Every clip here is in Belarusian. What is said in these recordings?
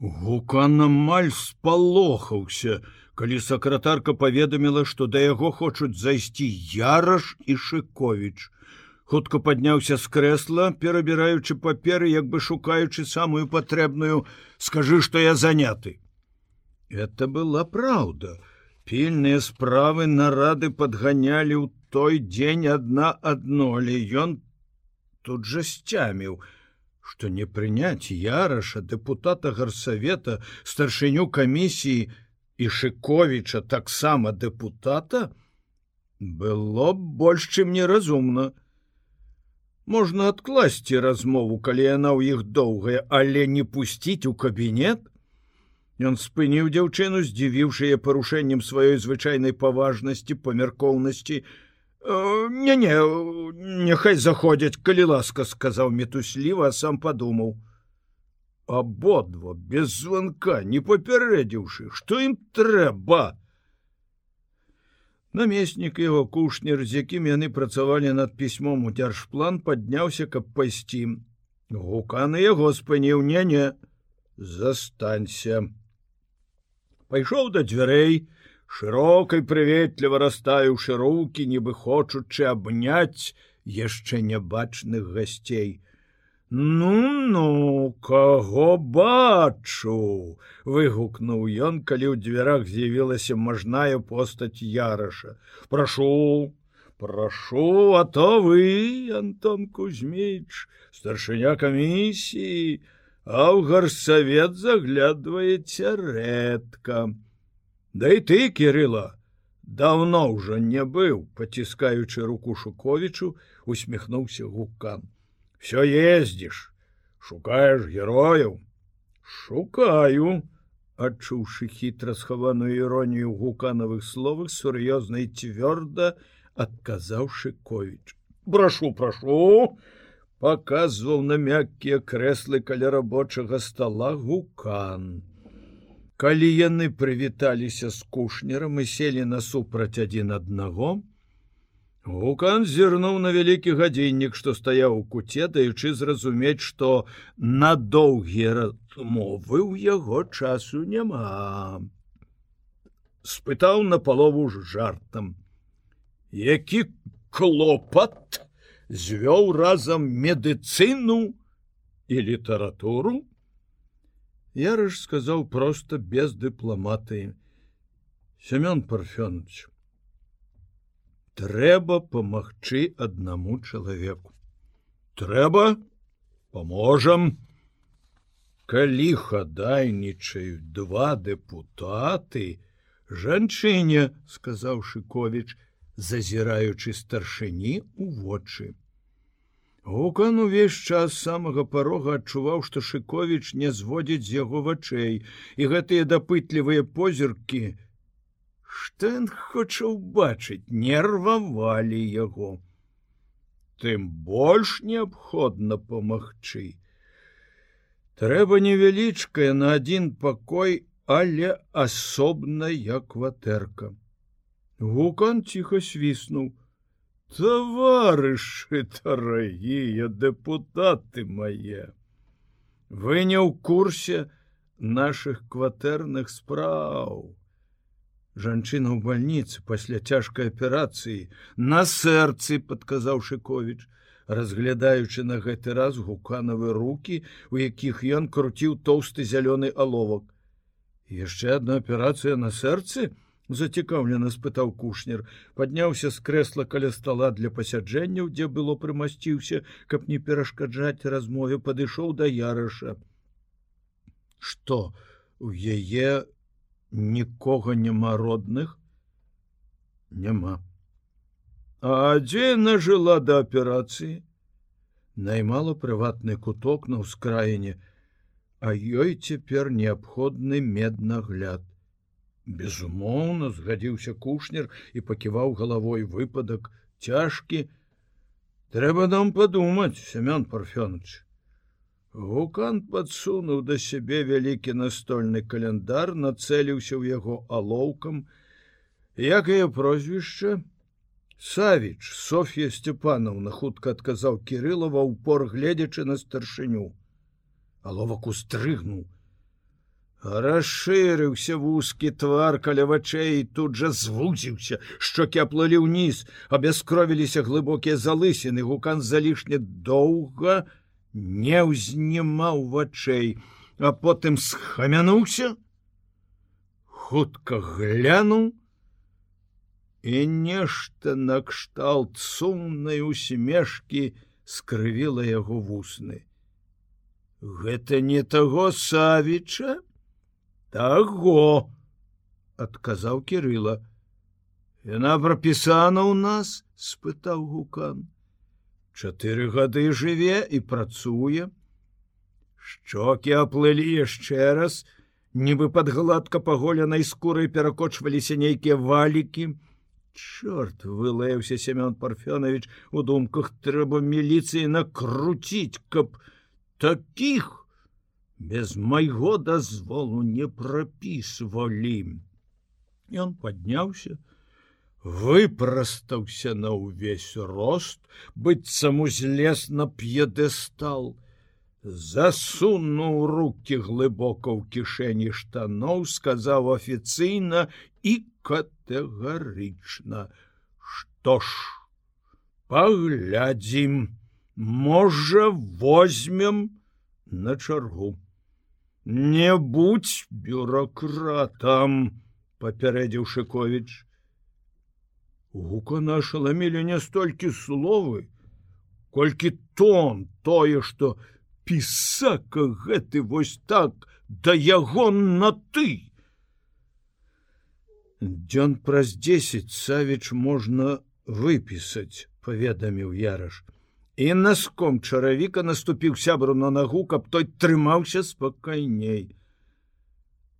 Гукан амаль спалохаўся, калі сакратарка паведаміла, што да яго хочуць зайсці яраш і шыковіч. Хутка падняўся з крэсла, перабіраючы паперы, як бы шукаючы самую патрэбную, скажы, што я заняты. Это была праўда. Пільныя справы нарады падганялі ў той дзень адна адно, але ён тут жа сцяміў, што не прыняць яраша депутата гарсавета старшыню камісіі і шыковіча таксама депутата было б больш чым неразумна можна адкласці размову калі яна ў іх доўгая але не пусціць у кабінет Ён спыніў дзяўчыну здзівіўшы парушэннем сваёй звычайнай паважнасці памяркоўнасці не не няхай заходзяць калі ласка сказаў метусліва сам падумаў абодва без звонка не папярэдзіўшы што ім трэба намеснік его кушнер з якім яны працавалі над пісьмом у дзяржплан падняўся каб пайсці гуканы яго спыніў не не застанься пайшоў да дзвярэй шырокай прыветліва расставіўшы руки нібы хочучы абняць яшчэ нябачных гасцей. Ну ну каго бачу выгукнуў ён калі ў дзвярах з'явілася мажная постаць яраша. Прашу прашу а то вы антон кузьміч старшыня камісіі а ў гарсавет заглядваеце рэдка Да і ты кирилла давно ўжо не быў поціскаючы руку шуковічу усміхнуўся гукан. Все ездзіш шукаеш герояў? Шукаю адчуўшы хітра схаваную іронію гуканавых словах сур'ёзнай цвёрда адказаў шыковіч прашу прашу показваў на мяккія крэслы каля рабочага стола гукан калі яны прывіталіся з кушнерам і селі насупраць адзін аднаго гукан зірнуў на вялікі гадзіннік што стаяў у куце даючы зразумець што на доўгія размовы ў яго часу няма. Спытаў на палову ж жартам. Які клопат звёў разам медыцыну і літаратуру Ярыш сказаў просто без дыпламаты. Семён парфёнович. Трэба памагчы аднаму чалавеку. Трэба, поможам. Калі хадайнічаюць два дэпутаты, жанчыне, сказаў Шковіч, зазіраючы старшыні у вочы. Гукан увесь час самага парога адчуваў, што Шковіч не зводзіць з яго вачэй, і гэтыя дапытлівыя позіркі, што ён хоча ўбачыць, нервавалі яго. Тым больш неабходна памагчы. Трэба невялічкая на адзін пакой, але асобная кватэрка. Гукан ціха свіснуў, товарыши дорогие депутаты мои вы не ў курсе наших кватэрных спраў жанчына ў больніцы пасля цяжкай аперацыі на сэрцы подказаў шыкович разглядаючы на гэты раз гуканавы руки у якіх ён круціў тоўсты зялёны аловак яшчэ одна аперацыя на сэрцы на зацікаўлена спытаў кушнер падняўся з крэсла каля стола для пасяджэнняў дзе было прымасціўся каб не перашкаджаць размове падышоў да яраша. Что у яе нікога няма родных? Няма а дзе нажыла да аперацыі? Наймала прыватны куток на ўскраіне а ёй цяпер неабходны меднагляд безумоўна згадзіўся кушнер і паківаў галавой выпадак цяжкі. Трэба нам падумаць семён парфёныч. Гукан подсунуў да сябе вялікі настольны каляндар нацэліўся ў яго алоўкам. Як яе прозвішча? Савіч софья степановна хутка адказаў кириллова упор гледзячы на старшыню. Аловак устрыгнуў расшырыўся вузкі твар каля вачэй тут жа звузіўся шчокі аплылі ўніз абяскровіліся глыбокія залысіны гукан залішне доўга не ўзнімаў вачэй а потым схамянуўся хутка глянуў і нешта накшталт сумнай усмешкі скрывіла яго вусны. Гэта не таго савіча таго адказаў кирилла яна прапісана ў нас спытаў гукан чатыры гады жыве і працуе. Шчокі аплылі яшчэ раз нібы пад гладка паголенай скурай перакочваліся нейкія валікі. Чорт вылаяўся семён парфёнович у думках трэба міліцыі накруціць каб таких без майго дазволу не прапісвалі. Ён падняўся, выпрастаўся на ўвесь рост, быццам узлез на п'едэстал, засунуў руки глыбока ў кішэні штаноў, сказаў афіцыйна і катэгарычна: Што ж, паглядзім, можа, возьмем на чаргу не будь бюрократам папярэдзіў шыкович гука наша ламілі не столькі словы колькі тон тое что пісака гэты вось так да яго на ты дзён праз десять савіч можна выпісаць паведаміў яраш і наском чаравіка наступіў сябру на нагу, каб той трымаўся спакайней.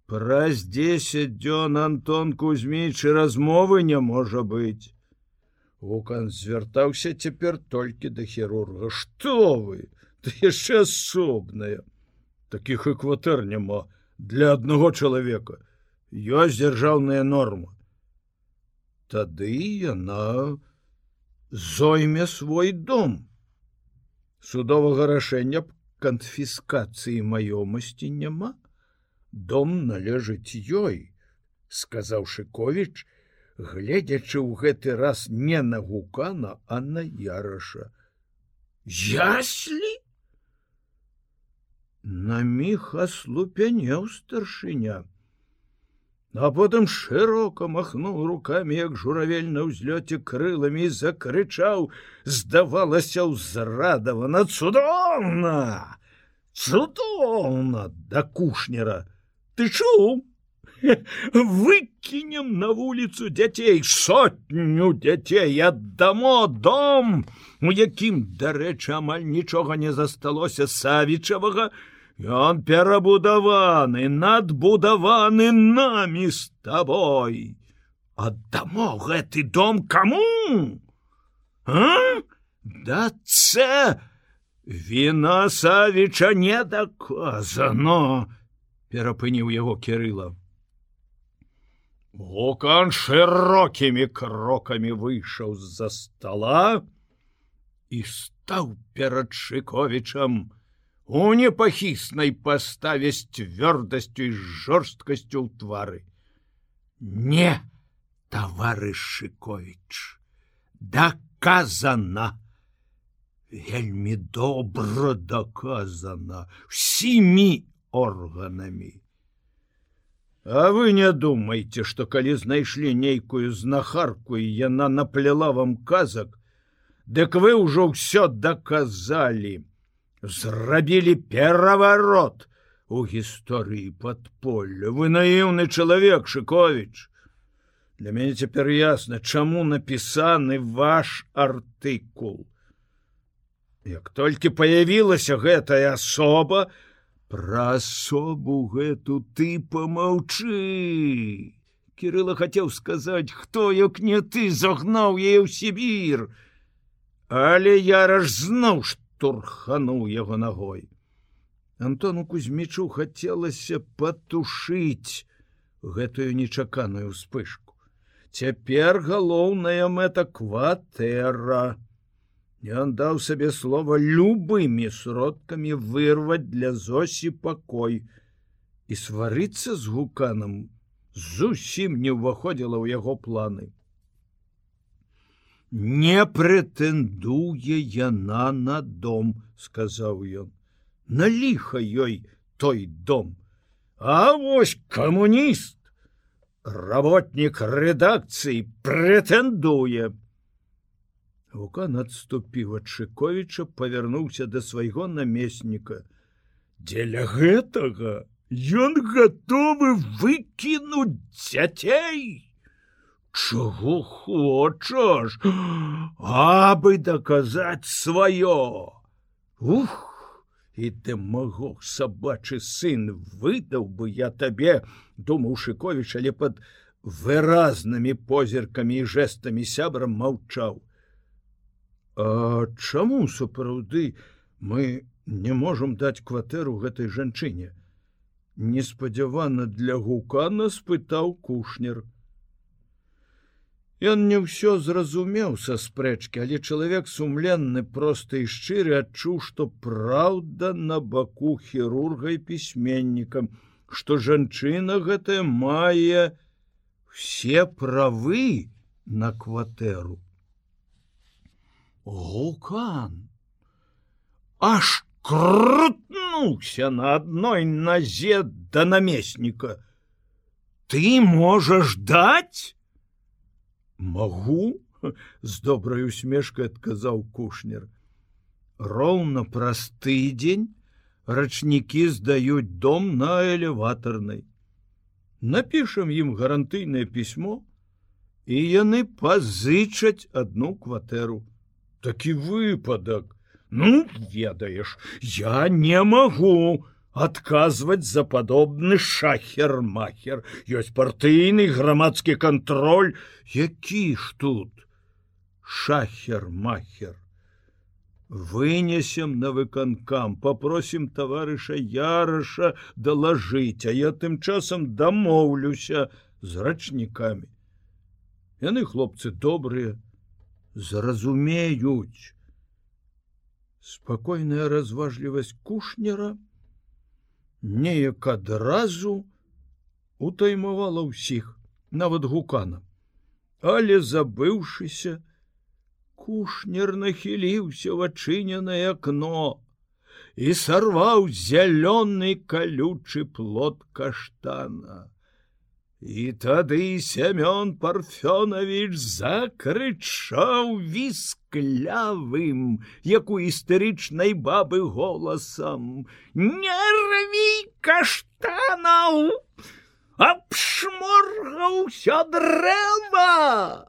Праз десять дзён Антон Кузьмічы размовы не можа быць. Гукан звяртаўся цяпер толькі да хірурга. Што вы, ты яшчэ асобная. Такіх і кватэр няма для аднаго чалавека. Ёсць дзяржаўная норма. Тады яна зойме свой дом судовага рашэння б канфіскацыі маёмасці няма. Дом належыць ёй сказаў шыкович гледзячы ў гэты раз не на гукана а на яраша. Яслі? На міг аслупянеў старшыня а потым шырока махнуў руками як журавель на ўзлёце крыламі закрычаў здавалася ўзрадавана цудоўна цудоўна да кушнера! Ты чуў выкінем на вуліцу дзяцей сотню дзяцей аддамо дом у якім дарэчы амаль нічога не засталося савічавага Ён перабудаваны, надбудаваны намі з табой. Аддамо гэты дом каму? А? Да це Віна Савіча не даказано, перапыніў яго кірыла. Гукан шырокімі крокамі выйшаў з-за стола і стаў перад шыковічам, у непахіснай паставе з цвёрдасцю і жорсткасцю ў твары. Не, таварышыкович, доказана, вельмі добра доказана всімі органамі. А вы не думайте, што калі знайшлі нейкую знахарку і яна наплела вам казак, дык вы ўжо ўсё доказалі зрабілі пераварот у гісторыі падполля. Вы наіўны чалавек шыкович для мяне цяпер ясна чаму напісаны ваш артыкул. Як толькі появілася гэтая асоба пра асобу гэту ты помаўчы кирилла хацеў сказаць хто як не ты загнаў яе ў сібір. Але я раж знаў што турхануў яго ногой. Антону Кузьмічу хацелася патушыць гэтую нечаканую вспышку. Цяпер галоўная мэта кватэра. Ён даў сабе слова любымі сродкамі вырваць для зосі пакой. і сварыцца з гуканам зусім не ўваходзіла ў яго планы. Не прэтэндуе яна на дом, сказаў ён. На ліха ёй той дом. А вось камуніст, работнік рэдакцыі прэтэндуе. Вукан адступіў ад Шковіча, павярнуўся да свайго намесніка. Дзеля гэтага ён гатовы выкінуць дзяцей. Чого хочаш, абы даказаць сваё. Ух, і ты маго сабачы сын выдаў бы я табе, думаў Шковіч, але пад выразнымі позіркамі і жэстамі сябрам маўчаў. А чаму сапраўды мы не можам даць кватэру гэтай жанчыне? Неспадзявана для гукана спытаў кушнер. Ён не ўсё зразумеў са спрэчкі, але чалавек сумленны просты і шчыры адчуў, што праўда на баку хірурга і пісьменнікам, што жанчына гэтая мае все правы на кватэру. Гукан аж крутнуўся на адной назе да намесніка. Ты можаш даць? Магу з добрай усмешкай адказаў кушнер. Роўна праз тыдзень рачнікі здаюць дом на элеватарнай. Напішам ім гарантыйнае пісьмо, і яны пазычаць одну кватэру. Такі выпадак. Ну ведаеш, я не магу, адказваць за падобны шахер-махер. Ёсць партыйны грамадскі кантроль які ж тут шахер-махер? Вынесем на выканкам попросім таварыша яраша далажыць а я тым часам дамоўлюся з рачнікамі яны хлопцы добрыя зразумеюць. Спакойная разважлівасць кушнера неяк адразу утаймавала ўсіх нават гукана. Але забыўшыся кушнер нахіліўся в адчыненае акно і сарваў зялёны калючы плод каштана І тады Семён Парфёнович закрычаў вісклявым, як у істэрычнай бабы голасам: Не рві каштанаў! Абшморгаўся дрэва!